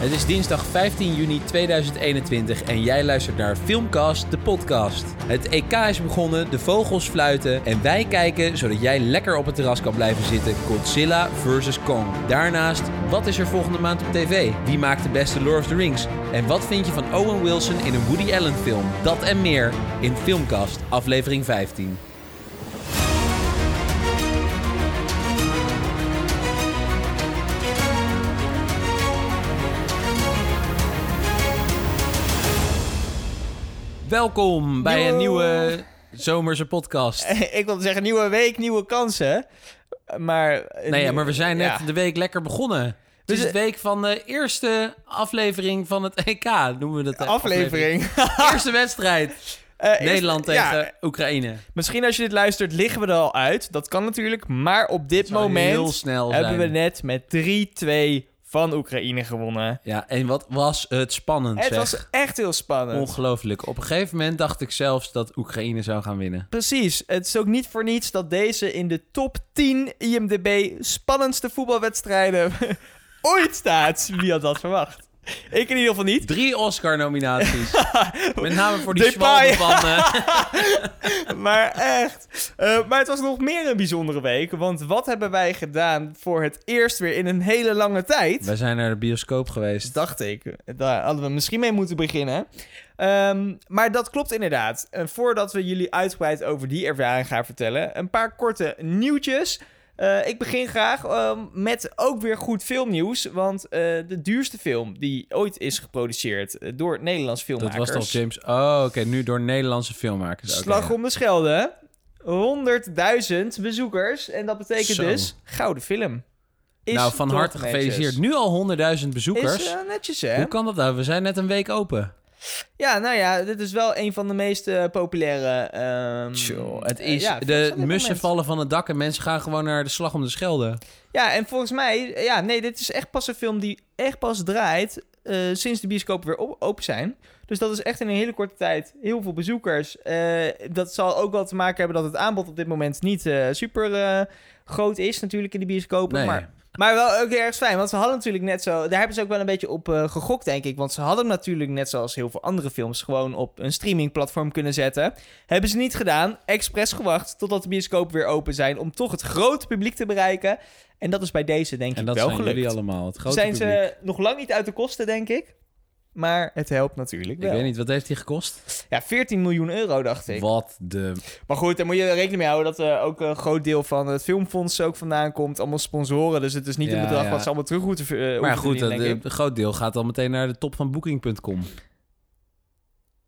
Het is dinsdag 15 juni 2021 en jij luistert naar Filmcast, de podcast. Het EK is begonnen, de vogels fluiten en wij kijken, zodat jij lekker op het terras kan blijven zitten, Godzilla vs. Kong. Daarnaast, wat is er volgende maand op tv? Wie maakt de beste Lord of the Rings? En wat vind je van Owen Wilson in een Woody Allen film? Dat en meer in Filmcast, aflevering 15. Welkom bij een nieuwe zomerse podcast. ik wilde zeggen, nieuwe week, nieuwe kansen. Maar... Nee, ja, maar we zijn net ja. de week lekker begonnen. Het is de week van de eerste aflevering van het EK, noemen we dat. eh, aflevering. Eerste wedstrijd. Eh, eerst- Nederland tegen ja, Oekraïne. misschien als je dit luistert, liggen we er al uit. Dat kan natuurlijk. Maar op dit moment heel snel hebben zijn. we net met 3-2 van Oekraïne gewonnen. Ja, en wat was het spannend, Het zeg. was echt heel spannend. Ongelooflijk. Op een gegeven moment dacht ik zelfs dat Oekraïne zou gaan winnen. Precies. Het is ook niet voor niets dat deze in de top 10 IMDb spannendste voetbalwedstrijden ooit staat. Wie had dat verwacht? Ik in ieder geval niet. Drie Oscar-nominaties. Met name voor die zwalbe van... eh, maar echt. Eh, maar het was nog meer een bijzondere week. Want wat hebben wij gedaan voor het eerst weer in een hele lange tijd? Wij zijn naar de bioscoop geweest. Dacht ik. Daar hadden we misschien mee moeten beginnen. Ehm, maar dat klopt inderdaad. En voordat we jullie uitgebreid over die ervaring gaan vertellen, een paar korte nieuwtjes. Eh, ik begin graag ehm, met ook weer goed filmnieuws. Want eh, de duurste film die ooit is geproduceerd eh, door Nederlandse Dat filmmakers. was toch James... Oh, oké. nu door Nederlandse filmmakers. Slag om de Schelde. 100.000 bezoekers. En dat betekent Zo. dus gouden film. Is nou, van harte gefeliciteerd. Nu al 100.000 bezoekers. Is netjes, hè? Hoe kan dat nou? We zijn net een week open. Ja, nou ja, dit is wel een van de meest populaire... Tjoh, het eh, is... ja, de mussen vallen van het dak en mensen gaan gewoon naar de Slag om de Schelde. Ja, en volgens mij... Ja, nee, dit is echt pas een film die echt pas draait... eh, sinds de bioscopen weer op- open zijn. Dus dat is echt in een hele korte tijd heel veel bezoekers. Eh, dat zal ook wel te maken hebben dat het aanbod op dit moment niet super groot is natuurlijk in de bioscopen. Nee. Maar, maar wel ook erg fijn, want ze hadden natuurlijk net zo... Daar hebben ze ook wel een beetje op eh, gegokt, denk ik. Want ze hadden hem natuurlijk net zoals heel veel andere films... gewoon op een streamingplatform kunnen zetten. Hebben ze niet gedaan. Expres gewacht totdat de bioscopen weer open zijn... om toch het grote publiek te bereiken. En dat is bij deze denk En ik dat wel zijn gelukt. jullie allemaal. Het grote zijn publiek. ze nog lang niet uit de kosten, denk ik. Maar het helpt natuurlijk Ik wel. weet niet, wat heeft die gekost? Ja, 14 miljoen euro, dacht ik. Wat de... Maar goed, daar moet je rekening mee houden dat er ook een groot deel van het filmfonds ook vandaan komt. Allemaal sponsoren, dus het is niet Ja, een bedrag ja. wat ze allemaal terug moeten eh, Maar goed, ik. een groot deel gaat al meteen naar de top van Booking.com.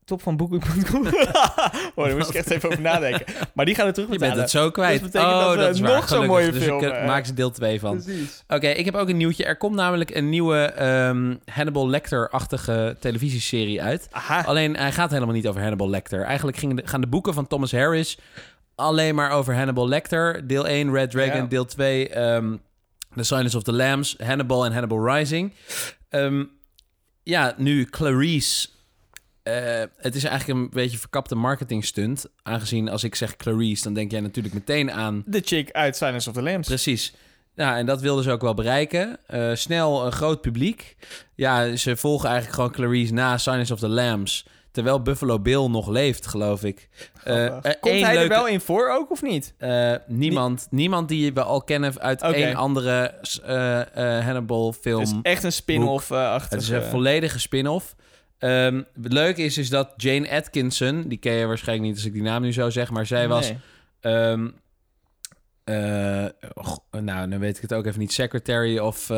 Top van Booking.com. oh, daar moest ik echt even over nadenken. Maar die gaan er terug Je bent het zo kwijt. Dat betekent oh, dat we dat is waar. nog zo'n mooie dus film, ik eh, maak ze deel 2 van. Precies. Oké, ik heb ook een nieuwtje. Er komt namelijk een nieuwe ehm, Hannibal Lecter-achtige televisieserie uit. Aha. Alleen, hij gaat helemaal niet over Hannibal Lecter. Eigenlijk gingen de- gaan de boeken van Thomas Harris alleen maar over Hannibal Lecter. Deel 1, Red Dragon. Ja. Deel 2, ehm, The Silence of the Lambs. Hannibal en Hannibal Rising. Ehm, ja, nu Clarice... eh, het is eigenlijk een beetje een verkapte marketing stunt. Aangezien als ik zeg Clarice, dan denk jij natuurlijk meteen aan De chick uit Silence of the Lambs. Precies. Ja, en dat wilden ze ook wel bereiken. Eh, snel een groot publiek. Ja, ze volgen eigenlijk gewoon Clarice na Silence of the Lambs. Terwijl Buffalo Bill nog leeft, geloof ik. Eh, Komt hij er wel in voor ook, of niet? niemand, niemand die we al kennen uit Oké. één andere Hannibal film. Het is echt een spin-off uh, achter. Het is een volledige spin-off. Ehm, het leuke is, is dat Jane Atkinson... die ken je waarschijnlijk niet als ik die naam nu zo zeg... maar zij was Ehm eh, nou, dan weet ik het ook even niet. Secretary of... eh,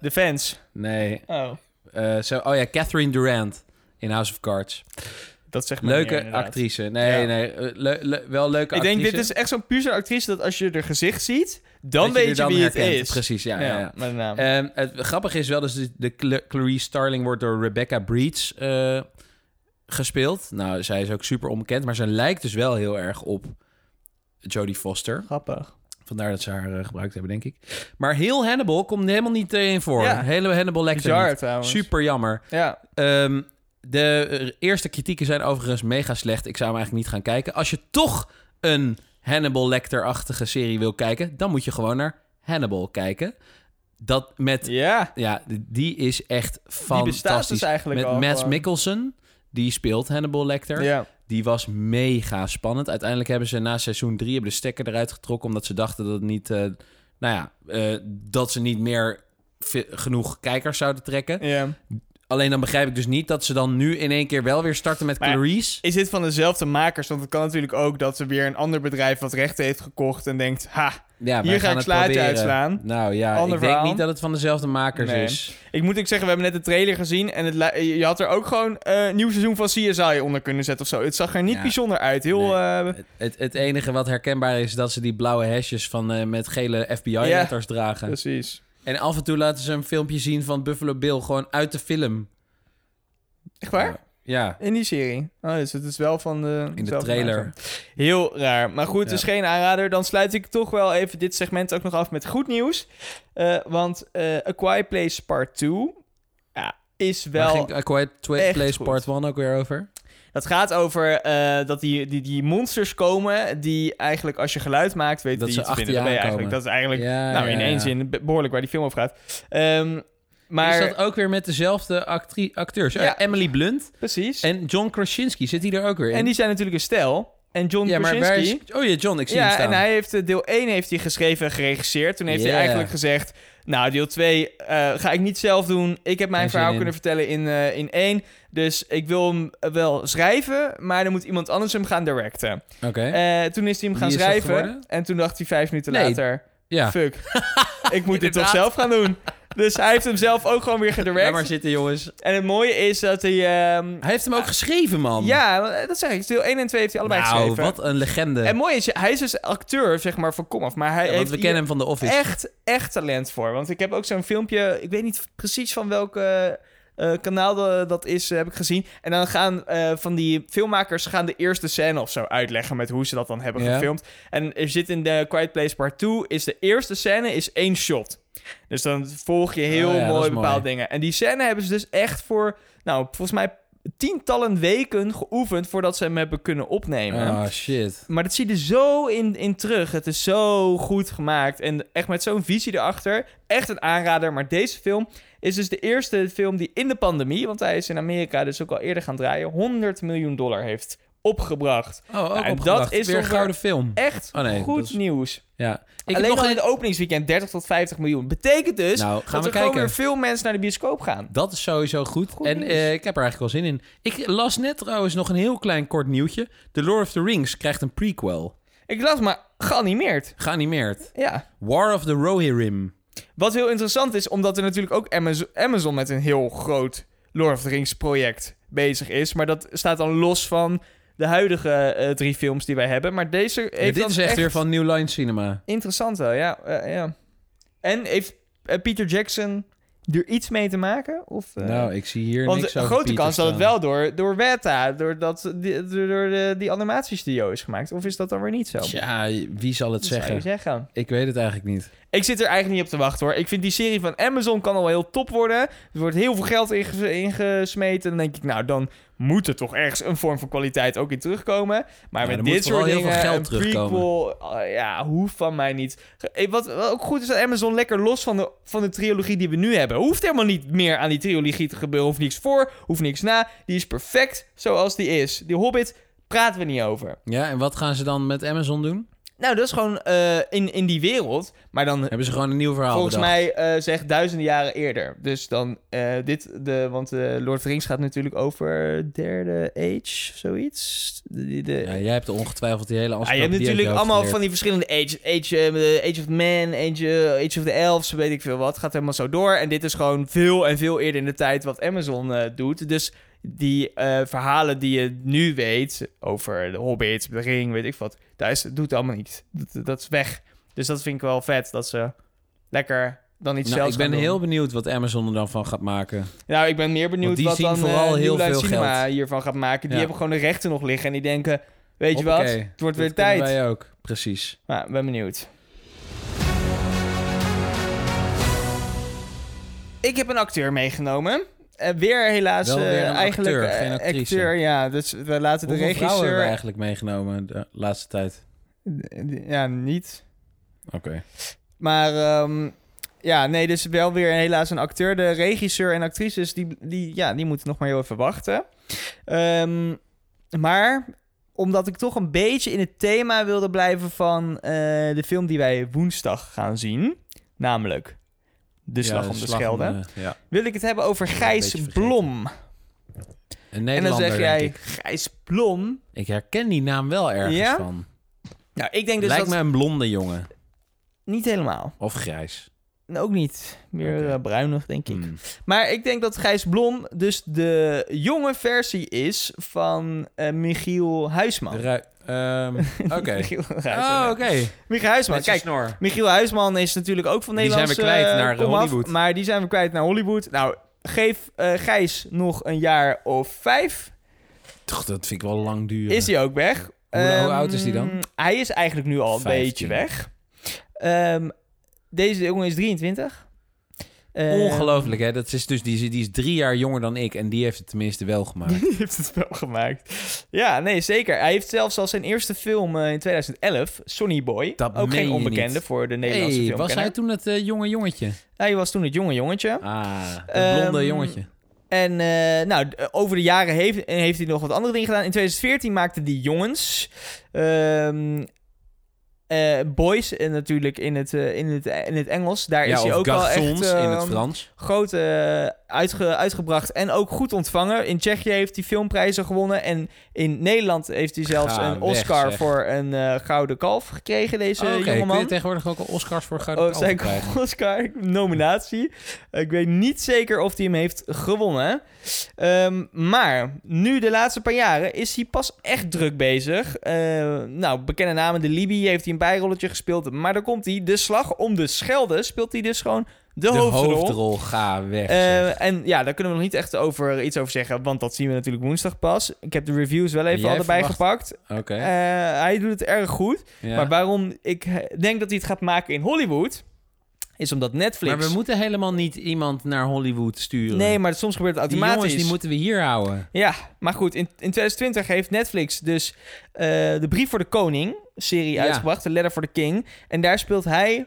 De fans. nee. Oh, zo, oh ja, Catherine Durant in House of Cards. Dat zegt me Leuke meer, actrice. Nee, Ja. nee. eh, le- le- wel leuke Ik denk, actrice. dit is echt zo'n puur actrice dat als je er gezicht ziet, dan Dat weet je dan wie het herkent. is. Precies, ja. ja, ja. met naam. Ehm, het grappige is wel, dus de, de Cla- Clarice Starling wordt door Rebecca Breeds eh, gespeeld. Nou, zij is ook super onbekend, maar ze lijkt dus wel heel erg op Jodie Foster. Grappig. Vandaar dat ze haar eh, gebruikt hebben, denk ik. Maar heel Hannibal komt helemaal niet in voor. Ja. Hele Hannibal Lecter Bizar. Super jammer. Ja. Ehm, de eerste kritieken zijn overigens mega slecht. Ik zou hem eigenlijk niet gaan kijken. Als je toch een Hannibal Lecter-achtige serie wil kijken... dan moet je gewoon naar Hannibal kijken. Dat met... Ja. Ja, die is echt bestaat dus fantastisch. eigenlijk met al Mads gewoon. Mikkelsen, die speelt Hannibal Lecter. Ja. Die was mega spannend. Uiteindelijk hebben ze na seizoen 3 hebben de stekker eruit getrokken... omdat ze dachten dat het niet... eh, nou ja, eh, dat ze niet meer genoeg kijkers zouden trekken. ja. Alleen dan begrijp ik dus niet dat ze dan nu in één keer wel weer starten met Maar. Is dit van dezelfde makers? Want het kan natuurlijk ook dat ze weer een ander bedrijf wat rechten heeft gekocht en denkt, ha, Ja, Hier ga gaan ik het slaatje uitslaan. Nou ja, Ander ik denk niet dat het van dezelfde makers Nee. is. Ik moet ook zeggen, we hebben net de trailer gezien en het, je had er ook gewoon eh, een nieuw seizoen van CSI onder kunnen zetten of zo. Het zag er niet Ja. bijzonder uit. Heel, Nee. eh, Het, het, het enige wat herkenbaar is, dat ze die blauwe hesjes van, eh, met gele FBI-letters dragen. precies. En af en toe laten ze een filmpje zien van Buffalo Bill, gewoon uit de film. Echt waar? Ja, In die serie. Oh, dus het is wel van de... in de trailer. Heel raar. Maar goed, Ja. geen aanrader. Dan sluit ik toch wel even dit segment ook nog af met goed nieuws. Eh, want eh A Quiet Place Part 2 ja, is Waar wel... ging A Quiet Place goed. Part 1 ook weer over? Dat gaat over eh, dat die, die, die monsters komen die eigenlijk als je geluid maakt, weet Dat die ze iets achter vinden. je Dat, eigenlijk, dat is eigenlijk, Ja, nou ja, in één zin, be- behoorlijk waar die film over gaat. Ehm, maar, Is dat ook weer met dezelfde acteurs? Ja. Emily Blunt precies. En, en John Krasinski, zit die er ook weer in? die zijn natuurlijk een stel. En John ja, maar waar Krasinski... is... Oh ja, John, ik zie hem Ja, staan. en hij heeft eh, deel 1 heeft hij geschreven en geregisseerd. Toen heeft Yeah. hij eigenlijk gezegd... Nou, deel 2 eh, ga ik niet zelf doen. Ik heb mijn Geen verhaal kunnen vertellen in, eh, in één. Dus ik wil hem wel schrijven, maar dan moet iemand anders hem gaan directen. Oké, Eh, toen is hij hem gaan Wie schrijven. En toen dacht hij vijf minuten Nee. later... ja. Fuck, ik moet dit toch zelf gaan doen. Dus hij heeft hem zelf ook gewoon weer gedirect. maar zitten, jongens. En het mooie is dat hij... ehm, Hij heeft hem ook geschreven, man. ja, dat zeg ik. Deel 1 en 2 heeft hij allebei nou, geschreven. wat een legende. En mooi is, hij is dus acteur, zeg maar, van komaf. Maar hij Ja, want heeft we kennen hem van The Office. echt, echt talent voor. Want ik heb ook zo'n filmpje... Ik weet niet precies van welke... eh, kanaal de- dat is, eh, heb ik gezien. En dan gaan eh, van die filmmakers gaan de eerste scène of zo uitleggen met hoe ze dat dan hebben Ja. gefilmd. En er zit in de Quiet Place Part 2 is de eerste scène is één shot. Dus dan volg je heel Oh ja, dat mooi bepaalde mooi. dingen. En die scène hebben ze dus echt voor, nou, volgens mij tientallen weken geoefend voordat ze hem hebben kunnen opnemen. Oh, shit. Maar dat zie je er zo in, in terug. Het is zo goed gemaakt. En echt met zo'n visie erachter. Echt een aanrader. Maar deze film is dus de eerste film die in de pandemie... want hij is in Amerika dus ook al eerder gaan draaien... 100 miljoen dollar heeft opgebracht. Oh, ook en opgebracht. dat is weer een gouden film. Echt Oh, nee, goed is- nieuws. Ja. Ik Alleen al in het openingsweekend 30 tot 50 miljoen. Betekent dus Nou, gaan dat we er gewoon kijken. weer veel mensen naar de bioscoop gaan. Dat is sowieso goed. Goed en eh, ik heb er eigenlijk wel zin in. Ik las net trouwens nog een heel klein kort nieuwtje. The Lord of the Rings krijgt een prequel. Ik las maar geanimeerd. Geanimeerd. Ja. War of the Rohirrim. Wat heel interessant is, omdat er natuurlijk ook Amazon, Amazon met een heel groot Lord of the Rings project bezig is. Maar dat staat dan los van de huidige eh, drie films die wij hebben. Maar deze heeft Ja, dit dan is echt, weer van New Line Cinema. Interessant wel, ja. ja. En heeft eh, Peter Jackson er iets mee te maken? Of, eh, nou, ik zie hier want niks een over grote kans dat het wel door, door Weta, door, dat, die, door, de, die animatiestudio is gemaakt. Of is dat dan weer niet zo? Tja, wie zal het Dat zeggen? zeggen. Ik weet het eigenlijk niet. Ik zit er eigenlijk niet op te wachten hoor. Ik vind die serie van Amazon kan al heel top worden. Er wordt heel veel geld inge- ingesmeten. Dan denk ik, nou, dan moet er toch ergens een vorm van kwaliteit ook in terugkomen. Maar Ja, met dit soort vooral heel dingen, veel geld een terugkomen. prequel, ah, ja, hoeft van mij niet. Eh, Wat, wat ook goed is dat Amazon lekker los van de, van de trilogie die we nu hebben. Hoeft helemaal niet meer aan die trilogie te gebeuren. Hoeft niks voor, hoeft niks na. Die is perfect zoals die is. Die Hobbit praten we niet over. Ja, en wat gaan ze dan met Amazon doen? Nou, dat is gewoon eh, in, in die wereld. Maar dan Hebben ze gewoon een nieuw verhaal Volgens bedacht? mij eh zegt duizenden jaren eerder. Dus dan eh, dit, de, want Lord of the Rings gaat natuurlijk over derde age, zoiets. De, Ja, jij hebt ongetwijfeld die hele Ah, je hebt natuurlijk je allemaal geleerd. van die verschillende age. Age, de age of Man, age, age of the Elves, weet ik veel wat. Gaat helemaal zo door. En dit is gewoon veel en veel eerder in de tijd wat Amazon doet. Dus die eh, verhalen die je nu weet over de Hobbit, de Ring, weet ik wat. Dat is, doet allemaal niet. Dat, dat is weg. Dus dat vind ik wel vet, dat ze lekker dan iets Nou, zelfs ik ben doen. heel benieuwd wat Amazon er dan van gaat maken. Nou, ik ben meer benieuwd die wat zien dan vooral eh, heel veel Cinema geld. hiervan gaat maken. Die Ja. hebben gewoon de rechten nog liggen en die denken... Weet je wat, het wordt weer tijd. wij ook, precies. Maar ik ben benieuwd. Ik heb een acteur meegenomen. Eh, weer helaas eh, weer een eigenlijk acteur, eh, geen actrice. acteur, ja. Dus we laten de Hoeveel vrouwen hebben we regisseur... eigenlijk meegenomen de laatste tijd? Ja, niet. Oké. Maar ehm, ja, nee, dus wel weer helaas een acteur. De regisseur en actrices, die, die, ja, die moeten nog maar heel even wachten. Ehm, maar omdat ik toch een beetje in het thema wilde blijven van eh, de film die wij woensdag gaan zien, namelijk De Slag om de slag Schelde, om de- ja. wil ik het hebben over Gijs. Blom. Een En dan zeg jij. Gijs Blom? Ik herken die naam wel ergens Ja? van. Nou, ik denk dus Lijkt dat... me een blonde jongen. Niet helemaal. Of grijs. Ook niet. Meer Oké. eh, bruinig, denk ik. Hmm. Maar ik denk dat Gijs Blom dus de jonge versie is van eh, Michiel Huisman. Ehm, Oké. Michiel Huisman. Oh, oké. Michiel Huisman. Kijk, snor. Michiel Huisman is natuurlijk ook van Die zijn we kwijt eh, naar komaf, Hollywood. Maar die zijn we kwijt naar Hollywood. Nou, geef eh, Gijs nog een jaar of vijf. Toch, dat vind ik wel lang duren. Is hij ook weg. Hoe- hoe Ehm, oud is die dan? Hij is eigenlijk nu al een 15. beetje weg. Ehm, deze jongen is 23. Ehm, Ongelooflijk, hè? Dat is dus, die, is- die is drie jaar jonger dan ik en die heeft het tenminste wel gemaakt. Die heeft het wel gemaakt. Ja, nee, zeker. Hij heeft zelfs al zijn eerste film eh, in 2011, Sonny Boy. Dat ook geen onbekende voor de Nederlandse hey, film. was hij toen het eh, jonge jongetje? Hij was toen het jonge jongetje. Ah, het Ehm, blonde jongetje. En eh, nou, over de jaren heeft, heeft hij nog wat andere dingen gedaan. In 2014 maakte hij Jongens. Ehm, eh, Boys en natuurlijk in het, eh, in, het, in het Engels. Daar Ja, is hij ook wel garçons echt in het ehm, Frans. groot eh, uitge- uitgebracht en ook goed ontvangen. In Tsjechië heeft hij filmprijzen gewonnen. En in Nederland heeft hij zelfs Ga een Oscar voor een gouden kalf gekregen, deze Oh, kun jongeman. tegenwoordig ook al Oscars voor Gouden Oh, Kalf zijn krijgen? Oscar nominatie. Ik weet niet zeker of hij hem heeft gewonnen. Ehm, maar nu de laatste paar jaren is hij pas echt druk bezig. Nou, bekende namen, de Libi heeft hij een bijrolletje gespeeld. Maar dan komt hij, de slag om de Schelde, speelt hij dus gewoon de, De hoofdrol. hoofdrol, ga weg. Eh, en ja, daar kunnen we nog niet echt over, iets over zeggen, want dat zien we natuurlijk woensdag pas. Ik heb de reviews wel even Jij al erbij verwacht- gepakt. Oké. Eh, hij doet het erg goed. ja. Maar waarom ik eh, denk dat hij het gaat maken in Hollywood, is omdat Netflix... Maar we moeten helemaal niet iemand naar Hollywood sturen. Nee, maar soms gebeurt het die automatisch. jongens die moeten we hier houden. Ja, maar goed, in, in 2020 heeft Netflix dus eh, de Brief voor de Koning serie Ja. uitgebracht, The Letter for the King. En daar speelt hij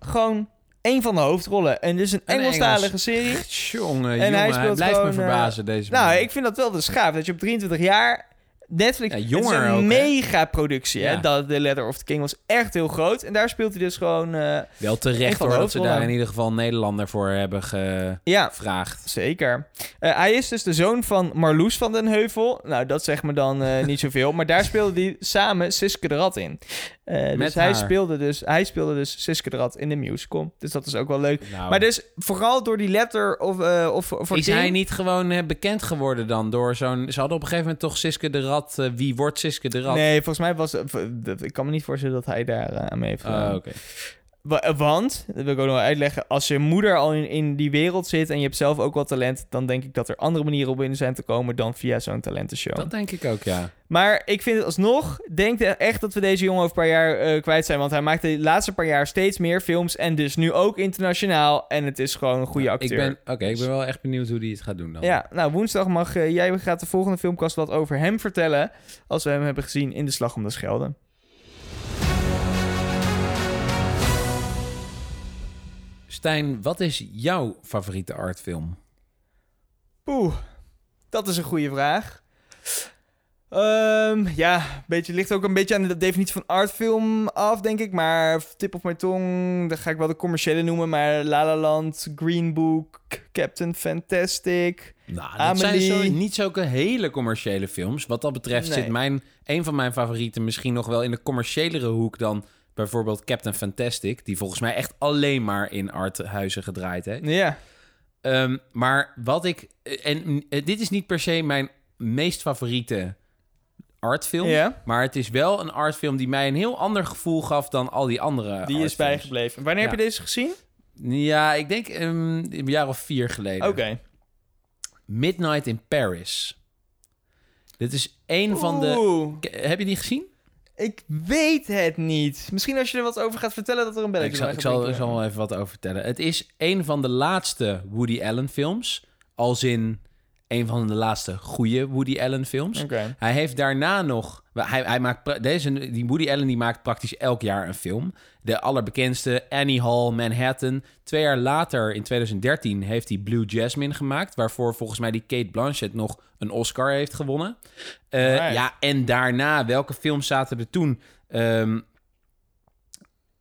gewoon een van de hoofdrollen. En dit is een Een Engelstalige Engels. serie. Jongen, En jongen, hij blijft gewoon, me verbazen, deze Nou, man. ik vind dat wel de schaaf. Dat je op 23 jaar... Netflix Ja, het is een ook, hè? mega-productie. hè. Ja. Dat The Letter of the King was echt heel groot. En daar speelt hij dus gewoon... eh, Wel terecht hoor, dat ze daar in ieder geval een Nederlander voor hebben ja, gevraagd. Zeker. Eh, hij is dus de zoon van Marloes van den Heuvel. Nou, dat zegt me dan eh, niet zoveel. Maar daar speelde hij samen Siske de Rat in. Eh, dus hij haar. speelde dus, hij speelde dus Siske de Rat in de musical. Dus dat is ook wel leuk. Nou, Maar dus vooral door die letter of, eh of voor is hij niet gewoon eh, bekend geworden dan door zo'n... Ze hadden op een gegeven moment toch Siske de Rat... wie wordt Siske de Rat? Nee, volgens mij was... Ik kan me niet voorstellen dat hij daar aan mee heeft gedaan. Oh. Wa- Want, dat wil ik ook nog wel uitleggen, als je moeder al in, in die wereld zit en je hebt zelf ook wat talent, dan denk ik dat er andere manieren op binnen zijn te komen dan via zo'n talentenshow. Dat denk ik ook, ja. Maar ik vind het alsnog, denk echt dat we deze jongen over een paar jaar eh, kwijt zijn. Want hij maakt de laatste paar jaar steeds meer films en dus nu ook internationaal. En het is gewoon een goede acteur. Ik ben, Oké, ik ben wel echt benieuwd hoe die het gaat doen dan. Ja, nou woensdag mag eh, jij gaat de volgende filmkast wat over hem vertellen. Als we hem hebben gezien in de Slag om de Schelde. Stijn, wat is jouw favoriete artfilm? Oeh, dat is een goede vraag. Ehm, ja, beetje, ligt ook een beetje aan de definitie van artfilm af, denk ik. Maar tip op mijn tong, dan ga ik wel de commerciële noemen. Maar La La Land, Green Book, Captain Fantastic. Nou, dat Amelie. zijn zo, niet zulke hele commerciële films. Wat dat betreft Nee. zit mijn, een van mijn favorieten misschien nog wel in de commerciëlere hoek dan bijvoorbeeld Captain Fantastic. Die volgens mij echt alleen maar in arthuizen gedraaid heeft. Ja, Ehm, maar wat ik... En eh, dit is niet per se mijn meest favoriete artfilm. Ja. Maar het is wel een artfilm die mij een heel ander gevoel gaf dan al die andere die is bijgebleven. Wanneer Ja. heb je deze gezien? Ja, ik denk ehm, een jaar of vier geleden. Oké. Midnight in Paris. Dit is een van de... Heb je die gezien? Ik weet het niet. Misschien als je er wat over gaat vertellen dat er een belletje Ik zal, bij ik zal, zal wel even wat over vertellen. Het is een van de laatste Woody Allen films. Als in een van de laatste goede Woody Allen films. Hij heeft daarna nog. Hij, hij maakt deze, die Woody Allen die maakt praktisch elk jaar een film. De allerbekendste Annie Hall, Manhattan. Twee jaar later, in 2013, heeft hij Blue Jasmine gemaakt. Waarvoor volgens mij die Kate Blanchett nog een Oscar heeft gewonnen. Eh, ja, en daarna, welke films zaten er toen? Ehm,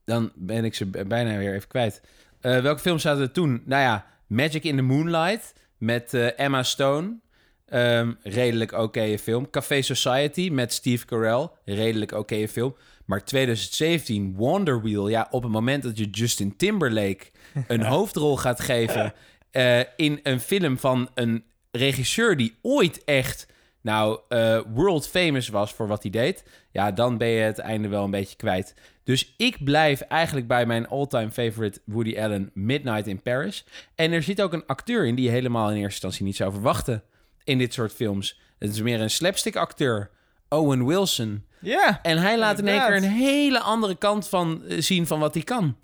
dan ben ik ze bijna weer even kwijt. Eh, welke films zaten er toen? Nou ja, Magic in the Moonlight met eh, Emma Stone. Ehm, redelijk oké film. Café Society met Steve Carell. Redelijk oké film. Maar 2017, Wonder Wheel. Ja, op het moment dat je Justin Timberlake een hoofdrol gaat geven... eh, in een film van een regisseur die ooit echt... nou, eh, world famous was voor wat hij deed... ja, dan ben je het einde wel een beetje kwijt. Dus ik blijf eigenlijk bij mijn all-time favorite Woody Allen... Midnight in Paris. En er zit ook een acteur in die je helemaal in eerste instantie niet zou verwachten in dit soort films. Het is meer een slapstick acteur. Owen Wilson. Ja. En hij laat in één keer een hele andere kant van eh, zien van wat hij kan.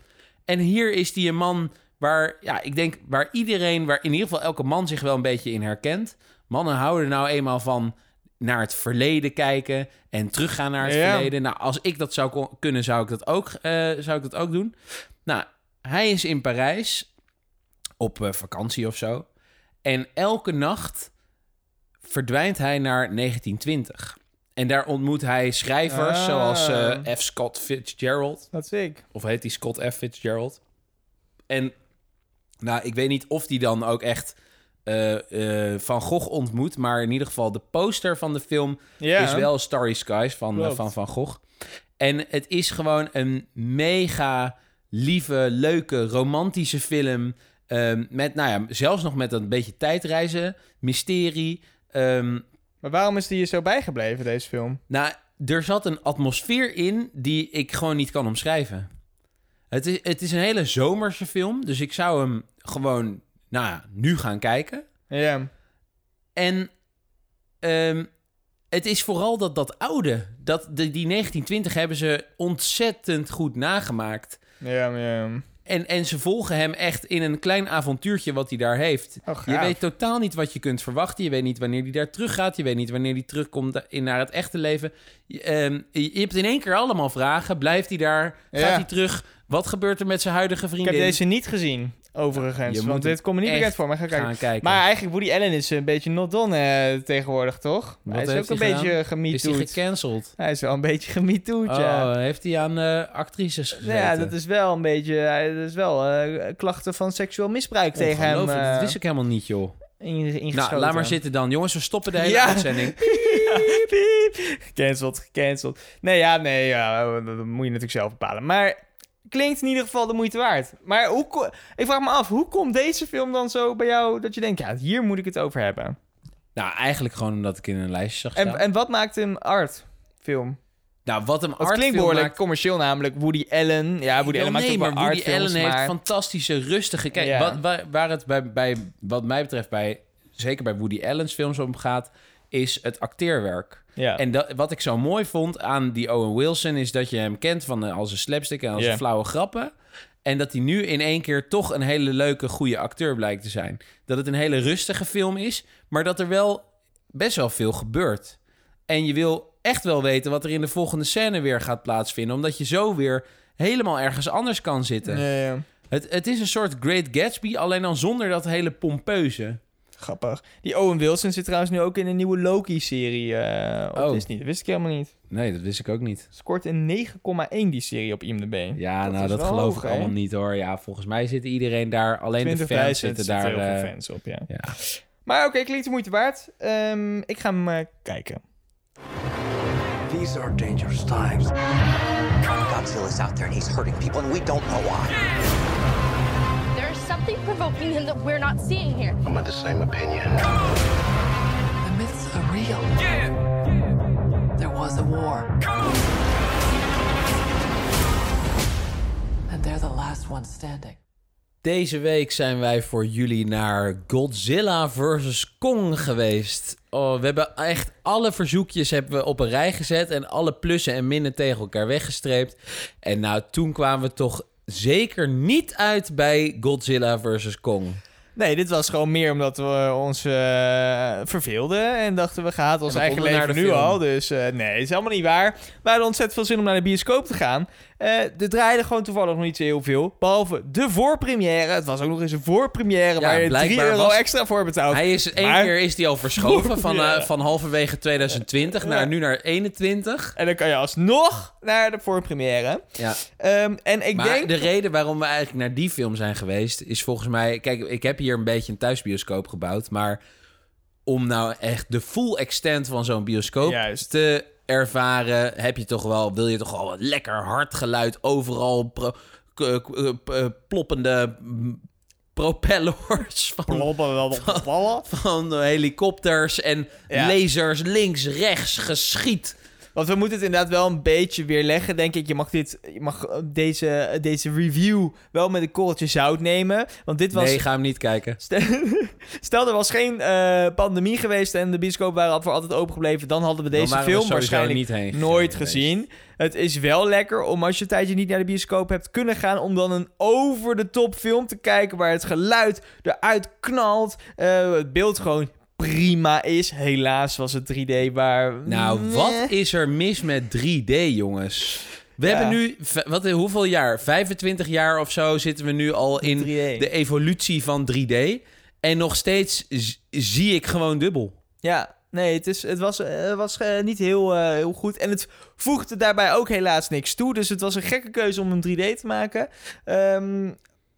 En hier is hij een man waar, ja, ik denk waar iedereen, waar in ieder geval elke man zich wel een beetje in herkent. Mannen houden nou eenmaal van naar het verleden kijken en teruggaan naar het Ja. verleden. Nou, als ik dat zou kunnen, zou ik dat ook, eh, zou ik dat ook doen. Nou, hij is in Parijs op eh, vakantie of zo. En elke nacht verdwijnt hij naar 1920. En daar ontmoet hij schrijvers Ah. zoals eh, F. Scott Fitzgerald. Dat zie ik. Of heet die Scott F. Fitzgerald? En nou, ik weet niet of die dan ook echt eh, eh, Van Gogh ontmoet. Maar in ieder geval de poster van de film is wel Starry Skies van, eh, van Van Gogh. En het is gewoon een mega lieve, leuke, romantische film. Ehm, met, nou ja, zelfs nog met een beetje tijdreizen, mysterie. Ehm, Maar waarom is die je zo bijgebleven, deze film? nou, er zat een atmosfeer in die ik gewoon niet kan omschrijven. Het is, het is een hele zomerse film, dus ik zou hem gewoon nou, ja, nu gaan kijken. Ja. En ehm, het is vooral dat, dat oude, dat, de, die 1920 hebben ze ontzettend goed nagemaakt. Ja, ja. En, en ze volgen hem echt in een klein avontuurtje wat hij daar heeft. Oh. Je weet totaal niet wat je kunt verwachten. Je weet niet wanneer hij daar terug gaat. Je weet niet wanneer hij terugkomt in naar het echte leven. Je, ehm, je je hebt in één keer allemaal vragen. Blijft hij daar? Gaat Ja. hij terug? Wat gebeurt er met zijn huidige Ik vriendin? heb deze niet gezien, overigens. Want dit komt me niet bekend voor, maar ga kijken. kijken. Maar eigenlijk, Woody Allen is een beetje not done eh, tegenwoordig, toch? Wat hij is ook een beetje is hij gecanceld? Hij is wel een beetje gemetoed, ja. Oh, heeft hij aan eh, actrices gezeten? Ja, dat is wel een beetje... Dat is wel eh, klachten van seksueel misbruik tegen hem dat wist ik helemaal niet, joh. in. Nou, laat maar zitten dan. Jongens, we stoppen de hele Ja. uitzending. Piep, piep. Gecanceld, gecanceld. Nee, ja, nee, ja, dat moet je natuurlijk zelf bepalen. Maar klinkt in ieder geval de moeite waard. Maar hoe, ik vraag me af, hoe komt deze film dan zo bij jou dat je denkt, ja, hier moet ik het over hebben? Nou, eigenlijk gewoon omdat ik in een lijstje zag En, staan. en wat maakt hem art film? nou, wat hem Het klinkt behoorlijk maakt- commercieel namelijk. Woody Allen. Ja, Woody Allen maakt nee, ook maar Woody Allen heeft maar... fantastische, rustige... Kijk, Ja. wat, waar, waar het bij, bij, wat mij betreft bij... Zeker bij Woody Allen's films om gaat... is het acteerwerk. Ja. En dat, wat ik zo mooi vond aan die Owen Wilson... is dat je hem kent van eh, als een slapstick en als een flauwe grappen... En dat hij nu in één keer toch een hele leuke, goede acteur blijkt te zijn. Dat het een hele rustige film is, maar dat er wel best wel veel gebeurt. En je wil echt wel weten wat er in de volgende scène weer gaat plaatsvinden, omdat je zo weer helemaal ergens anders kan zitten. ja, ja. Het, het is een soort Great Gatsby, alleen dan zonder dat hele pompeuze. Grappig. Die Owen Wilson zit trouwens nu ook in een nieuwe Loki-serie eh op Oh. Disney. Dat wist ik helemaal niet. Nee, dat wist ik ook niet. Scoort een 9,1 die serie op IMDb. Ja, nou, dat geloof hoog, ik allemaal niet hoor. Ja, volgens mij zitten iedereen daar, alleen de 20.000 fans zitten daar. heel veel eh, fans op, ja. ja. Maar oké, klinkt de moeite waard. Ehm, ik ga hem eh, kijken. These are dangerous times. Godzilla's out there and he's hurting people, and we don't know why. Something provoking him that we're not seeing here. I'm of the same opinion. The myths are real. There was a war. And they're the last ones standing. Deze week zijn wij voor jullie naar Godzilla vs. Kong geweest. Oh, we hebben echt alle verzoekjes hebben we op een rij gezet en alle plussen en minnen tegen elkaar weggestreept. En nou, toen kwamen we toch zeker niet uit bij Godzilla vs. Kong. Nee, dit was gewoon meer omdat we ons eh, verveelden en dachten we gaan ons eigen leven nu film. al. Dus eh, nee, het is helemaal niet waar. We hadden ontzettend veel zin om naar de bioscoop te gaan. Eh er draaide gewoon toevallig nog niet zo heel veel. Behalve de voorpremière. Het was ook nog eens een voorpremière Ja, waar je 3 blijkbaar euro was- extra voor betaalt. Hij is één Maar- keer is die al verschoven van, eh, van halverwege 2020 naar nu naar 21. En dan kan je alsnog naar de voorpremière. Ja. Ehm, en ik maar denk... de reden waarom we eigenlijk naar die film zijn geweest is volgens mij, kijk, ik heb hier een beetje een thuisbioscoop gebouwd, maar om nou echt de full extent van zo'n bioscoop Juist. te ervaren, heb je toch wel, wil je toch wel wat lekker hard geluid overal, pro- k- k- eh, ploppende propellers van, van helikopters en Ja. lasers links, rechts, geschiet. Want we moeten het inderdaad wel een beetje weerleggen, denk ik. Je mag, dit, je mag eh, deze, deze review wel met een korreltje zout nemen. Want dit was... Nee, ga hem niet kijken. Stel, er was geen eh, pandemie geweest en de bioscoop waren voor altijd open gebleven, dan hadden we deze we film waarschijnlijk niet heen nooit gezien. Het is wel lekker om als je een tijdje niet naar de bioscoop hebt kunnen gaan, om dan een over-de-top film te kijken waar het geluid eruit knalt, eh, het beeld gewoon prima is. Helaas was het 3D waar... Nou, wat is er mis met 3D, jongens? We Ja. hebben nu, wat, hoeveel jaar? 25 jaar of zo zitten we nu al in 3D. de evolutie van 3D. En nog steeds zie ik gewoon dubbel. Ja, nee, het, is, het was, eh, het was eh, niet heel, eh, heel goed. En het voegde daarbij ook helaas niks toe. Dus het was een gekke keuze om een 3D te maken. Ehm,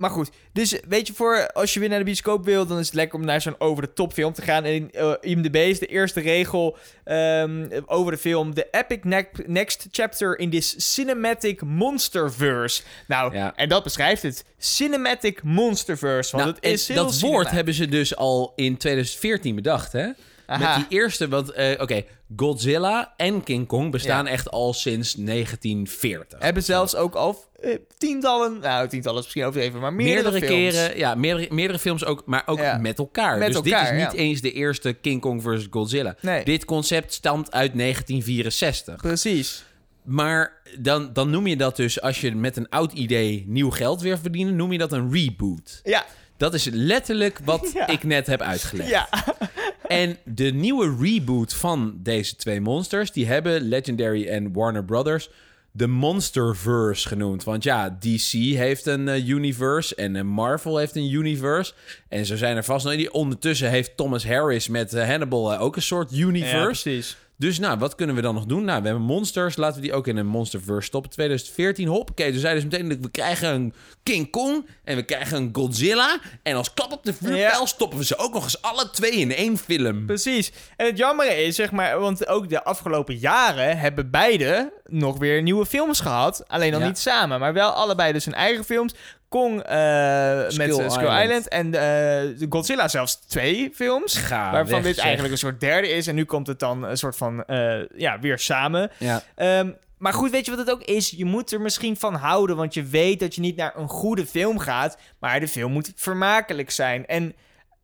maar goed, dus weet je, voor als je weer naar de bioscoop wil, dan is het lekker om naar zo'n over-de-top film te gaan. En in eh, IMDb is de eerste regel ehm, over de film: The epic ne- next chapter in this cinematic monsterverse. Nou, Ja. en dat beschrijft het: cinematic monsterverse. Want Nou, het is dat cinema. woord hebben ze dus al in 2014 bedacht, hè? Aha. Met die eerste, want eh, oké, Godzilla en King Kong bestaan echt al sinds 1940. Hebben zelfs ook al tientallen, nou tientallen is misschien overdreven, maar meerdere, meerdere films. keren, ja, meerdere, meerdere films ook, maar ook Ja. met elkaar. Met dus elkaar, dit is niet ja. eens de eerste King Kong versus Godzilla. Nee. Dit concept stamt uit 1964. Precies. Maar dan, dan noem je dat dus, als je met een oud idee nieuw geld weer verdienen, noem je dat een reboot. Ja, Dat is letterlijk wat Ja. ik net heb uitgelegd. ja. En de nieuwe reboot van deze twee monsters, die hebben Legendary en Warner Brothers de Monsterverse genoemd. Want ja, DC heeft een eh, universe en eh, Marvel heeft een universe. En zo zijn er vast nog... die- Ondertussen heeft Thomas Harris met eh, Hannibal ook een soort universe. precies. Dus nou, wat kunnen we dan nog doen? Nou, we hebben monsters. Laten we die ook in een monsterverse stoppen. 2014, hoppakee. Toen zeiden ze meteen, we krijgen een King Kong en we krijgen een Godzilla. En als klap op de vuurpijl Ja. stoppen we ze ook nog eens alle twee in één film. Precies. En het jammer is, zeg maar, want ook de afgelopen jaren hebben beide nog weer nieuwe films gehad. Alleen dan Ja. niet samen, maar wel allebei dus hun eigen films. Kong eh, met Skull eh, Skull Island. Island en eh, de Godzilla zelfs twee films. Ga waarvan weg, dit zeg. eigenlijk een soort derde is. En nu komt het dan een soort van, ja, weer samen. Ja. Ehm, maar goed, weet je wat het ook is? Je moet er misschien van houden, want je weet dat je niet naar een goede film gaat, maar de film moet vermakelijk zijn. En,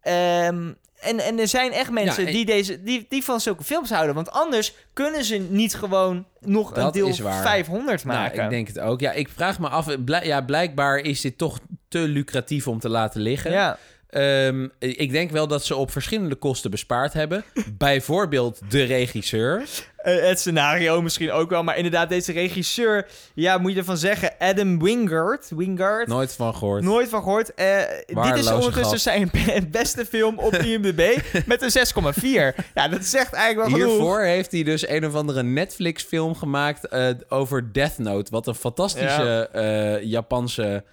ehm, en, en er zijn echt mensen Ja, en- die, deze, die, die van zulke films houden, want anders kunnen ze niet gewoon nog een Dat deel is waar. 500 Nou, maken. ik denk het ook. Ja, ik vraag me af. ja, blijkbaar is dit toch te lucratief om te laten liggen. ja. Ehm, ik denk wel dat ze op verschillende kosten bespaard hebben. Bijvoorbeeld de regisseur. Eh, het scenario misschien ook wel, maar inderdaad, deze regisseur, ja, moet je ervan zeggen, Adam Wingard. Wingard. Nooit van gehoord. Nooit van gehoord. Eh, dit is ondertussen gast. zijn be- beste film op IMDb met een 6,4. Ja, dat zegt eigenlijk wel genoeg. Hiervoor heeft hij dus een of andere Netflix-film gemaakt eh, over Death Note. Wat een fantastische Japanse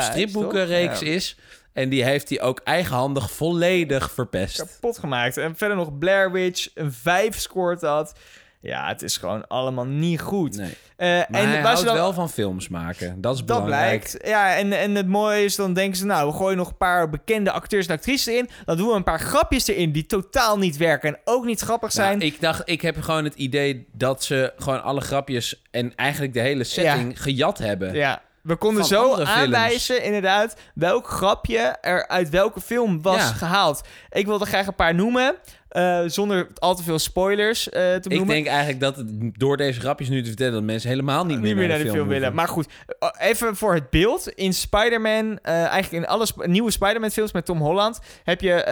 stripboekenreeks? Ja. is. En die heeft hij ook eigenhandig volledig verpest. Kapot gemaakt. En verder nog Blair Witch, een 5 scoort dat. Ja, het is gewoon allemaal niet goed. Nee. Eh, Maar en hij houdt ze dan- wel van films maken. Dat is Dat belangrijk. blijkt. Ja, en, en het mooie is, dan denken ze, nou, we gooien nog een paar bekende acteurs en actrices erin. Dan doen we een paar grapjes erin die totaal niet werken en ook niet grappig zijn. Nou, ik dacht, ik heb gewoon het idee dat ze gewoon alle grapjes en eigenlijk de hele setting gejat hebben. Ja. We konden Van zo films. aanwijzen, inderdaad, welk grapje er uit welke film was Ja. gehaald. Ik wilde graag een paar noemen. Eh, zonder al te veel spoilers eh, te Ik benoemen. denk eigenlijk dat het, door deze grapjes nu te vertellen... dat mensen helemaal niet, niet meer naar de film, willen. Maar goed, eh, even voor het beeld. In Spider-Man, eigenlijk in alle sp- nieuwe Spider-Man films met Tom Holland... heb je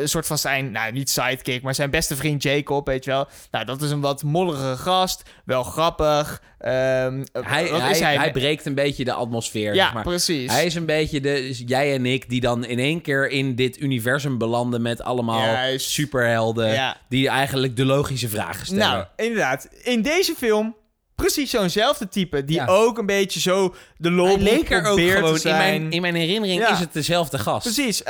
een soort van zijn, nou niet sidekick... maar zijn beste vriend Jacob, weet je wel. Nou, dat is een wat mollige gast. Wel grappig. Ehm, Hij, wat hij, is hij, hij? breekt een beetje de atmosfeer. ja, zeg maar. precies. Hij is een beetje de, dus jij en ik die dan in één keer in dit universum belanden met allemaal Juist. superhelden Ja. die eigenlijk de logische vragen stellen. Nou, inderdaad. In deze film precies zo'nzelfde type. Die Ja. ook een beetje zo de lol leek er ook probeert gewoon, in mijn, in mijn herinnering Ja. is het dezelfde gast. Precies.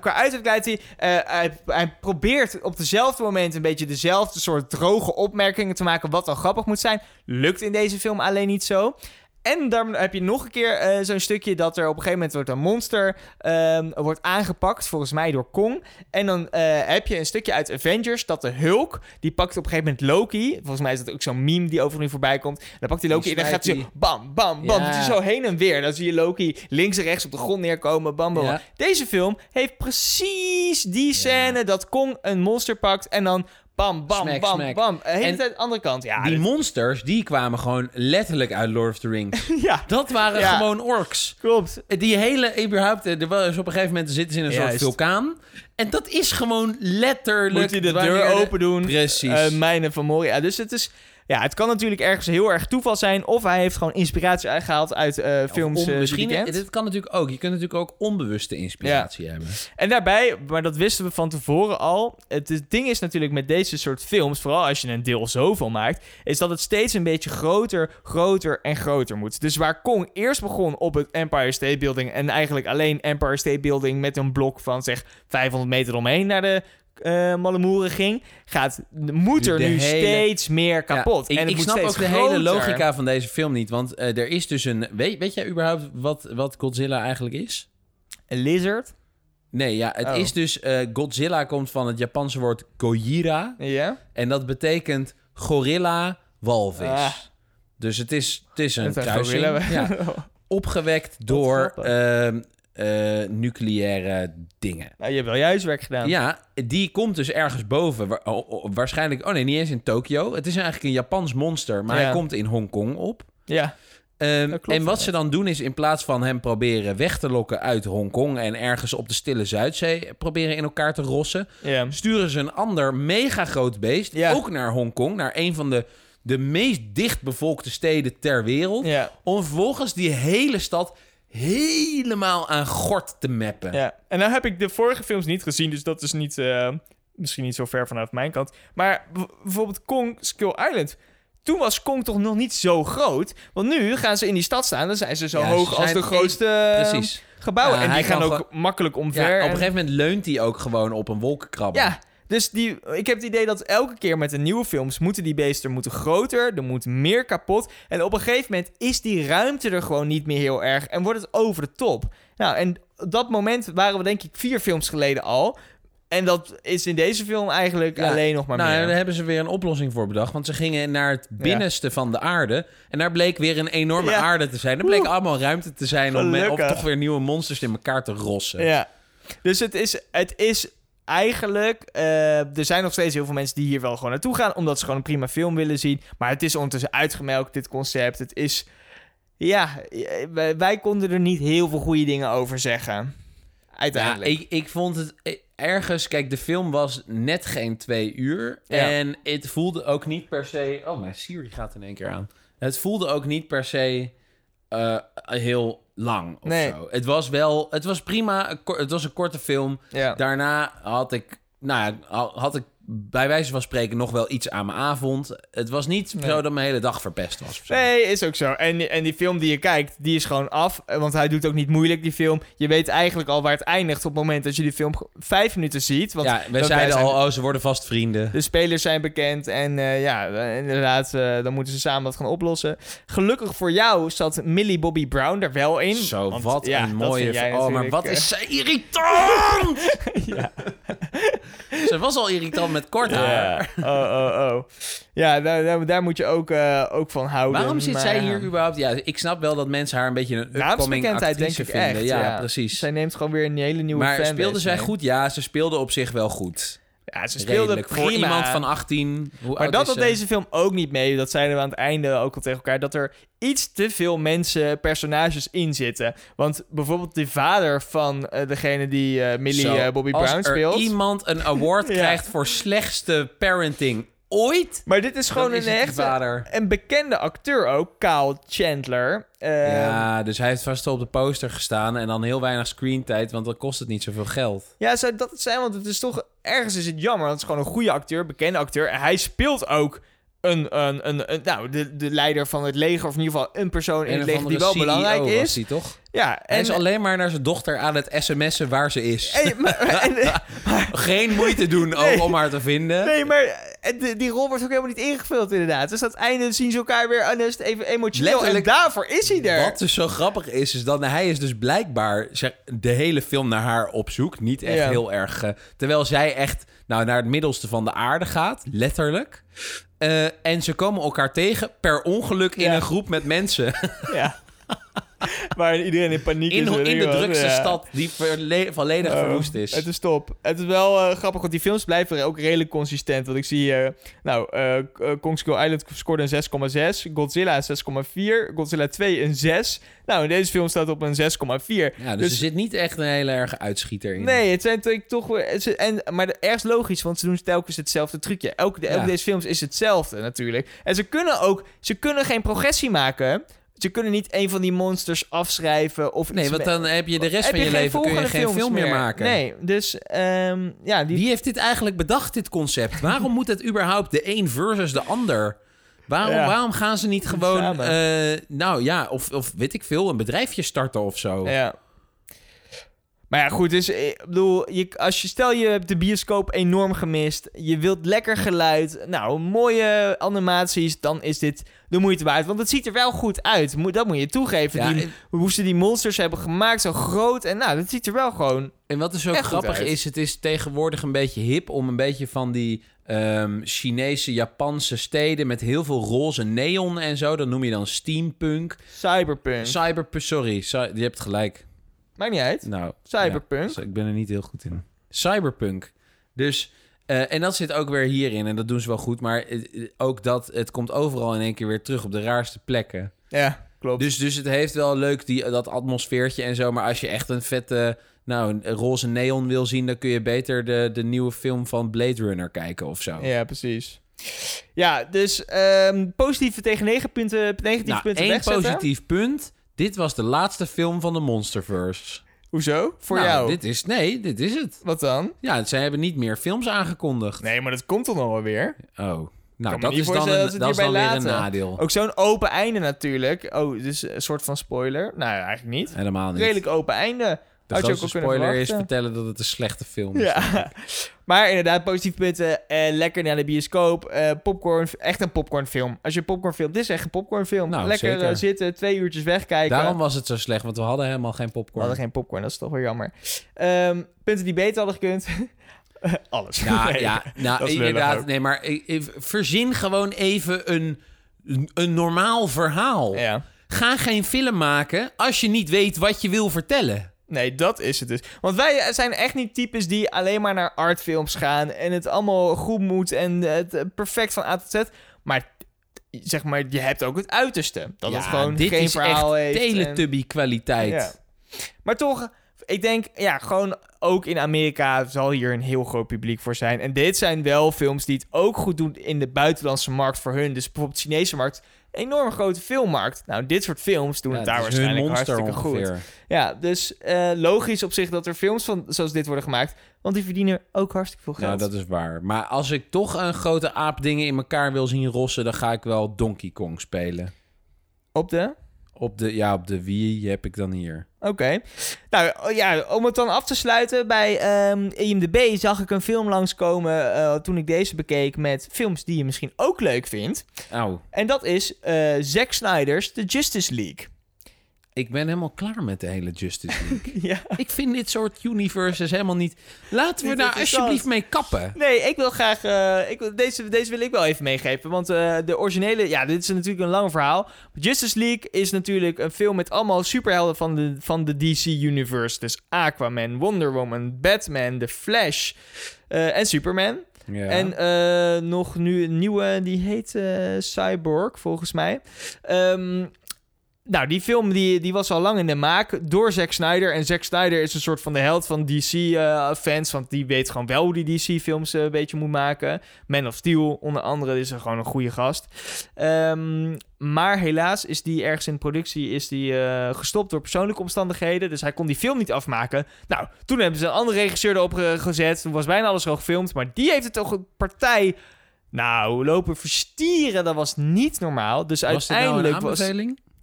Qua uiterlijk leidt hij, eh, hij... Hij probeert op dezelfde moment een beetje dezelfde soort droge opmerkingen te maken... wat dan grappig moet zijn. Lukt in deze film alleen niet zo. En dan heb je nog een keer eh, zo'n stukje dat er op een gegeven moment wordt een monster ehm, wordt aangepakt, volgens mij door Kong. En dan eh, heb je een stukje uit Avengers dat de Hulk, die pakt op een gegeven moment Loki. Volgens mij is dat ook zo'n meme die overal nu voorbij komt. Dan pakt hij Loki en dan gaat hij zo bam, bam, bam. Ja. Doet hij zo heen en weer. Dan zie je Loki links en rechts op de grond neerkomen, bam, bam. Ja. Deze film heeft precies die scène dat Kong een monster pakt en dan bam, bam, Smack, bam, smack. bam. De hele En tijd andere kant. Ja, die dit- monsters, die kwamen gewoon letterlijk uit Lord of the Rings. ja Dat waren Ja. gewoon orks. klopt. Die hele, überhaupt, er was op een gegeven moment zitten ze in een soort vulkaan. En dat is gewoon letterlijk... Moet hij de deur de- open doen. Precies. Eh, mijnen van Moria. Dus het is... Ja, het kan natuurlijk ergens heel erg toeval zijn. Of hij heeft gewoon inspiratie uitgehaald uit eh, films on- eh, misschien, dit kan natuurlijk ook. Je kunt natuurlijk ook onbewuste inspiratie hebben. En daarbij, maar dat wisten we van tevoren al. Het, het ding is natuurlijk met deze soort films, vooral als je een deel zoveel maakt, is dat het steeds een beetje groter, groter en groter moet. Dus waar Kong eerst begon op het Empire State Building en eigenlijk alleen Empire State Building met een blok van zeg 500 meter omheen naar de Mallemoeren ging, gaat, moet er De nu hele- steeds meer kapot. Ja, ik en ik snap ook de groter. hele logica van deze film niet. Want eh, er is dus een... Weet, weet jij überhaupt wat, wat Godzilla eigenlijk is? Een lizard? Nee, ja, het Oh. is dus... eh, Godzilla komt van het Japanse woord Gojira. Ja. En dat betekent gorilla walvis. Ah. Dus het is, het is een een kruising. Ja, opgewekt door. Eh, nucleaire dingen. Nou, je hebt wel je huiswerk gedaan. Ja, die komt dus ergens boven. Wa- oh, oh, waarschijnlijk... Oh nee, niet eens in Tokio. Het is eigenlijk een Japans monster, maar Ja. hij komt in Hongkong op. Ja. Ehm, en wat ze dan doen is in plaats van hem proberen weg te lokken uit Hongkong... en ergens op de stille Zuidzee proberen in elkaar te rossen... sturen ze een ander mega groot beest, Ja. ook naar Hongkong... naar een van de, de meest dichtbevolkte steden ter wereld... Ja. om vervolgens die hele stad helemaal aan gort te mappen. Ja, en nou heb ik de vorige films niet gezien, dus dat is niet, eh, misschien niet zo ver vanuit mijn kant. Maar bijvoorbeeld Kong Skull Island. Toen was Kong toch nog niet zo groot. Want nu gaan ze in die stad staan, dan zijn ze zo Ja, ze hoog als de grootste eh, Precies. gebouwen. Ja, en die hij gaan ook makkelijk omver. Ja, op en- een gegeven moment leunt hij ook gewoon op een wolkenkrabber. Ja, dus die, ik heb het idee dat elke keer met de nieuwe films moeten die beesten moeten groter, er moet meer kapot. En op een gegeven moment is die ruimte er gewoon niet meer heel erg en wordt het over de top. Nou, en op dat moment waren we denk ik vier films geleden al. En dat is in deze film eigenlijk Ja. alleen nog maar nou, meer. daar hebben ze weer een oplossing voor bedacht. Want ze gingen naar het binnenste van de aarde. En daar bleek weer een enorme Ja. aarde te zijn. Er bleek allemaal ruimte te zijn om, toch weer nieuwe monsters in elkaar te rossen. Ja. Dus het is, het is eigenlijk... eh, er zijn nog steeds heel veel mensen die hier wel gewoon naartoe gaan... omdat ze gewoon een prima film willen zien. Maar het is ondertussen uitgemelkt, dit concept. Het is... Ja, wij, wij konden er niet heel veel goede dingen over zeggen. Ja, Uiteindelijk. ik, ik vond het eh, ergens... Kijk, de film was net geen twee uur. Ja. En het voelde ook niet per se... Oh, mijn Siri gaat in één keer aan. Het voelde ook niet per se eh, heel lang of Nee. zo. Het was wel... Het was prima. Het was een korte film. ja. Daarna had ik, nou ja, ha- had ik bij wijze van spreken nog wel iets aan mijn avond. Het was niet Nee. zo dat mijn hele dag verpest was. Nee, is ook zo. En, en die film die je kijkt, die is gewoon af. Want hij doet ook niet moeilijk, die film. Je weet eigenlijk al waar het eindigt op het moment dat je die film vijf minuten ziet. Want ja, we zeiden wij zijn- al, oh, ze worden vast vrienden. De spelers zijn bekend en eh, ja, eh, inderdaad, eh, dan moeten ze samen dat gaan oplossen. Gelukkig voor jou zat Millie Bobby Brown er wel in. Zo, want, wat ja, een mooie... jij Oh, maar wat is ze irritant! ja. ze was al irritant met kort haar. Ja, oh, oh, oh. Ja, daar, daar, moet je ook, eh, ook van houden. Waarom zit maar, zij hier eh, überhaupt? Ja, ik snap wel dat mensen haar een beetje een upcoming denk actrice ik vinden. echt. Ja, Ja, precies. Zij neemt gewoon weer een hele nieuwe maar fanbase speelde zij mee. goed? Ja, ze speelde op zich wel goed. Ja, ze speelde prima. Voor iemand van 18. Hoe Maar dat had ze? deze film ook niet mee. Dat zeiden we aan het einde ook al tegen elkaar. Dat er iets te veel mensen, personages in zitten. Want bijvoorbeeld de vader van eh, degene die eh, Millie eh, Bobby als Brown er speelt. iemand een award Ja. krijgt voor slechtste parenting ooit, Maar dit is gewoon is een echte... Een bekende acteur ook, Kyle Chandler. Eh, ja, dus hij heeft vast op de poster gestaan en dan heel weinig screentijd, want dan kost het niet zoveel geld. Ja, zou dat het zijn? Want het is toch... Ergens is het jammer, want het is gewoon een goede acteur, bekende acteur. En hij speelt ook een... een, een, een- nou, de, de leider van het leger, of in ieder geval een persoon in het leger die wel belangrijk CEO was is. die, toch? Ja, Hij en... is alleen maar naar zijn dochter aan het sms'en waar ze is. Maar, en- Geen moeite doen ook om haar te vinden. nee, maar eh, die, die rol wordt ook helemaal niet ingevuld inderdaad. Dus het einde zien ze elkaar weer dan is het even emotioneel. Letterlijk- En daarvoor is hij er. Wat dus zo grappig is, is dat hij is dus blijkbaar zeg, de hele film naar haar op zoek. Niet echt Ja. heel erg... eh, terwijl zij echt nou, naar het middelste van de aarde gaat, letterlijk. Eh, en ze komen elkaar tegen per ongeluk in Ja. een groep met mensen. Ja. Waarin iedereen in paniek In, is. in de drukste Ja. stad die volledig Oh, verwoest is. Het is top. Het is wel eh, grappig, want die films blijven ook redelijk consistent. Want ik zie, eh nou, eh, Kong Skull Island scoorde een 6,6. Godzilla een 6,4. Godzilla 2 een 6. Nou, in deze film staat op een 6,4. Ja, dus, er zit niet echt een hele erge uitschieter in. Nee, het zijn toch En, maar ergens logisch, want ze doen telkens hetzelfde trucje. Elke, elke Ja. deze films is hetzelfde natuurlijk. En ze kunnen ook... Ze kunnen geen progressie maken. Ze kunnen niet een van die monsters afschrijven of Nee, want dan heb je de rest van je, leven kun je geen film meer maken. Nee, dus ehm, ja, die, Wie heeft dit eigenlijk bedacht, dit concept? Waarom moet het überhaupt de een versus de ander? Waarom, Ja. waarom gaan ze niet gewoon, eh, nou ja, of, of weet ik veel, een bedrijfje starten of zo? Ja. Maar ja, goed, dus eh, ik bedoel, je, als je stel je hebt de bioscoop enorm gemist, je wilt lekker geluid, nou, mooie animaties, dan is dit de moeite waard. Want het ziet er wel goed uit, dat moet je toegeven. Ja, die, en- hoe ze die monsters hebben gemaakt, zo groot, en nou, dat ziet er wel gewoon... En wat dus ook goed grappig is, het is tegenwoordig een beetje hip om een beetje van die ehm, Chinese, Japanse steden met heel veel roze neon en zo, dat noem je dan steampunk. Cyberpunk. Cyberpunk, sorry, je hebt gelijk. Maakt niet uit. Nou, Cyberpunk. ja, ik ben er niet heel goed in. Cyberpunk. Dus, eh, en dat zit ook weer hierin en dat doen ze wel goed. Maar eh, eh, ook dat, het komt overal in één keer weer terug op de raarste plekken. Ja, klopt. Dus, dus het heeft wel leuk die, dat atmosfeertje en zo. Maar als je echt een vette, nou, een roze neon wil zien... dan kun je beter de, de nieuwe film van Blade Runner kijken of zo. Ja, precies. Ja, dus ehm, positieve tegen negen punten, negatieve nou, punten één wegzetten. positief punt. Dit was de laatste film van de Monsterverse. Hoezo? Voor Nou, jou? Dit is, nee, dit is het. Wat dan? Ja, zij hebben niet meer films aangekondigd. Nee, maar dat komt toch nog wel weer? Oh, nou, dat is dan, een, dat ze is dan weer een nadeel. Ook zo'n open einde natuurlijk. Oh, dus een soort van spoiler. Nou, eigenlijk niet. Helemaal niet. Redelijk open einde. De Had je ook grootste kunnen spoiler is vertellen dat het een slechte film is. Ja. maar inderdaad, positieve punten. Eh, lekker naar de bioscoop. Eh, popcorn, echt een popcornfilm. Als je popcornfilm... Dit is echt een popcornfilm. Nou, lekker zeker. eh, zitten, twee uurtjes wegkijken. Daarom was het zo slecht, want we hadden helemaal geen We popcorn. hadden geen popcorn, dat is toch wel jammer. Ehm, punten die beter hadden gekund. Alles. Ja, Nee, ja nou, inderdaad. Nee, maar verzin gewoon even een, een, een normaal verhaal. Ja. Ga geen film maken als je niet weet wat je wil vertellen. Nee, dat is het dus. Want wij zijn echt niet types die alleen maar naar artfilms gaan en het allemaal goed moet en het eh, perfect van A tot Z. Maar zeg maar, je hebt ook het uiterste. Dat het gewoon dit geen is verhaal echt heeft. en- teletubby kwaliteit. Ja. Maar toch, ik denk, ja, gewoon ook in Amerika zal hier een heel groot publiek voor zijn. En dit zijn wel films die het ook goed doen in de buitenlandse markt voor hun. Dus bijvoorbeeld de Chinese markt, enorm grote filmmarkt. Nou, dit soort films doen Ja, het daar waarschijnlijk hartstikke goed. Ja, dus eh, logisch op zich dat er films van zoals dit worden gemaakt. Want die verdienen ook hartstikke veel geld. dat is waar. Maar als ik toch een grote aap dingen in elkaar wil zien rossen... dan ga ik wel Donkey Kong spelen. Op de? Op de, ja, op de Wii heb ik dan hier. Oké. Nou oh ja, om het dan af te sluiten. Bij ehm IMDb zag ik een film langskomen eh toen ik deze bekeek met films die je misschien ook leuk vindt. Auw. En dat is eh Zack Snyder's The Justice League. Ik ben helemaal klaar met de hele Justice League. ja. ik vind dit soort universes helemaal niet... Laten we daar alsjeblieft mee kappen. Nee, ik wil graag. eh, ik, wil- deze, deze wil ik wel even meegeven. Want eh, de originele. Ja, dit is natuurlijk een lang verhaal. Justice League is natuurlijk een film met allemaal superhelden van de, van de DC Universe. Dus Aquaman, Wonder Woman, Batman, The Flash eh, en Superman. Ja. En nog nu een nieuwe, die heet Cyborg, volgens mij. Ehm, nou, die film die, die was al lang in de maak door Zack Snyder. En Zack Snyder is een soort van de held van DC-fans. want die weet gewoon wel hoe die DC-films een beetje moet maken. Man of Steel, onder andere, is er gewoon een goede gast. Ehm, maar helaas is die ergens in productie is die, eh, gestopt door persoonlijke omstandigheden. Dus hij kon die film niet afmaken. Nou, toen hebben ze een andere regisseur erop ge- gezet. Toen was bijna alles al gefilmd. Maar die heeft het toch een partij... Nou, lopen verstieren, dat was niet normaal. Dus was nou uiteindelijk was...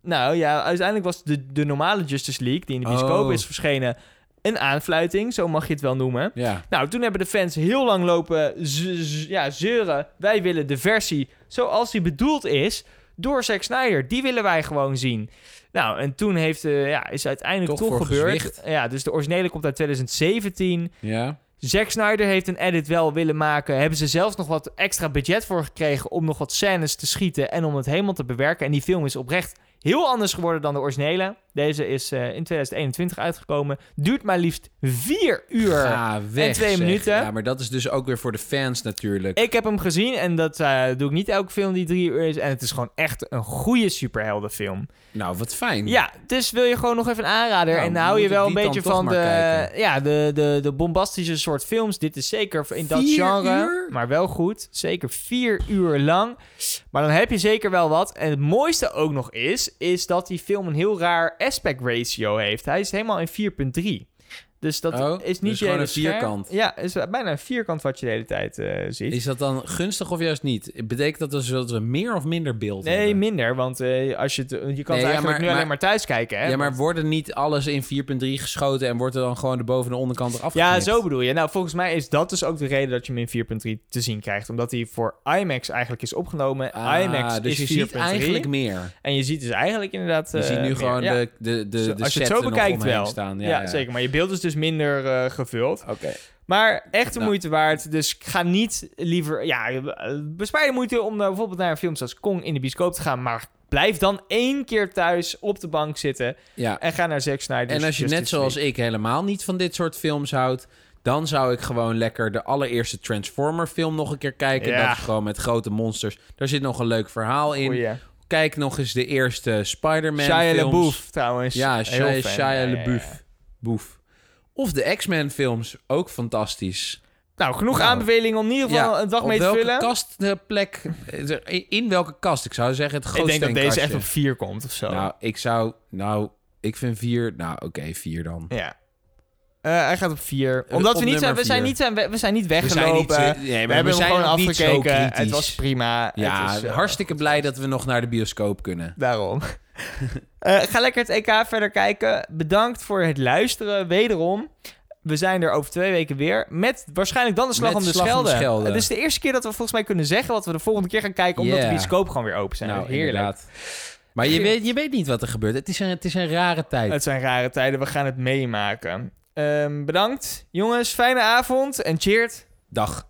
Nou ja, uiteindelijk was de, de normale Justice League, die in de bioscoop Oh. is verschenen, een aanfluiting. Zo mag je het wel noemen. Ja. Nou, toen hebben de fans heel lang lopen ja, zeuren. Wij willen de versie zoals die bedoeld is door Zack Snyder. Die willen wij gewoon zien. Nou, en toen heeft, eh, ja, is uiteindelijk Toch toch, gebeurd. Ja, dus de originele komt uit 2017. Ja. Zack Snyder heeft een edit wel willen maken. Hebben ze zelfs nog wat extra budget voor gekregen om nog wat scènes te schieten en om het helemaal te bewerken. En die film is oprecht heel anders geworden dan de originele. Deze is eh, in 2021 uitgekomen. Duurt maar liefst vier uur. Ga weg, en twee zeg. minuten. Ja, maar dat is dus ook weer voor de fans natuurlijk. Ik heb hem gezien en dat eh, doe ik niet elke film die drie uur is. En het is gewoon echt een goede superheldenfilm. Nou, wat fijn. Ja, dus wil je gewoon nog even een aanrader. Nou, en dan hou je wel een beetje van de, kijken. ja, de, de, de bombastische soort films. Dit is zeker in dat genre, uur? maar wel goed. Zeker vier uur lang. Maar dan heb je zeker wel wat. En het mooiste ook nog is, is dat die film een heel raar aspect ratio heeft. Hij is helemaal in 4.3. Dus dat Oh, is niet dus je hele een scherm. vierkant. Ja, is bijna een vierkant wat je de hele tijd eh, ziet. Is dat dan gunstig of juist niet? Betekent dat dus dat we meer of minder beeld Nee, hebben? minder, want eh, als je, je kan het ja, eigenlijk maar- nu maar- alleen maar thuis kijken. Hè? Ja, maar Want- worden niet alles in 4.3 geschoten en wordt er dan gewoon de boven- en onderkant eraf ja, zo bedoel je. Nou, volgens mij is dat dus ook de reden dat je hem in 4.3 te zien krijgt. Omdat hij voor IMAX eigenlijk is opgenomen. Ah, IMAX dus is je 4.3. ziet eigenlijk meer. En je ziet dus eigenlijk inderdaad... Je eh, ziet nu meer. gewoon Ja. de, de, de, de Als je het zo bekijkt wel. staan. Ja, Ja, ja. zeker. Maar je beeld is dus minder eh, gevuld. Oké. Maar echt de Nou. moeite waard. Dus ga niet liever... Ja, eh, bespaar je moeite om eh, bijvoorbeeld naar een film zoals Kong in de bioscoop te gaan. Maar blijf dan één keer thuis op de bank zitten. Ja. En ga naar Zack Snyder's En als je net zoals League. ik helemaal niet van dit soort films houdt... dan zou ik gewoon lekker de allereerste Transformer film nog een keer kijken. Ja. Dat is gewoon met grote monsters. Daar zit nog een leuk verhaal in. Goeie. Kijk nog eens de eerste Spider-Man Shia films. LaBeouf trouwens. Ja, Shia. Shia Ja, ja, ja. LaBeouf. Boef. Of de X-Men films, ook fantastisch. Nou, genoeg Nou. aanbevelingen om in ieder geval een dag mee te welke vullen. kastplek, in, in welke kast? Ik zou zeggen het ik grootste denk dat deze echt op 4 komt of zo. Nou, ik zou, nou, ik vind vier, nou oké, vier dan. ja. Eh, hij gaat op 4. Omdat op we niet zijn, we zijn niet, zijn, we, we zijn niet We zijn weggelopen. niet nee, we we hebben hem gewoon afgekeken. Het was prima. Ja, het is, eh, hartstikke blij dat we nog naar de bioscoop kunnen. Daarom. Eh, ga lekker het EK verder kijken. Bedankt voor het luisteren. Wederom. We zijn er over twee weken weer. Met waarschijnlijk dan de slag, om de, Slag om de Schelde. Schelde. Het is de eerste keer dat we volgens mij kunnen zeggen wat we de volgende keer gaan kijken. Omdat Yeah. de bioscoop gewoon weer open zijn. Nou, Heerlijk. inderdaad. Maar je weet, je weet niet wat er gebeurt. Het is een, het is een rare tijd. Het zijn rare tijden. We gaan het meemaken. Ehm, bedankt. Jongens, fijne avond. En cheert. Dag.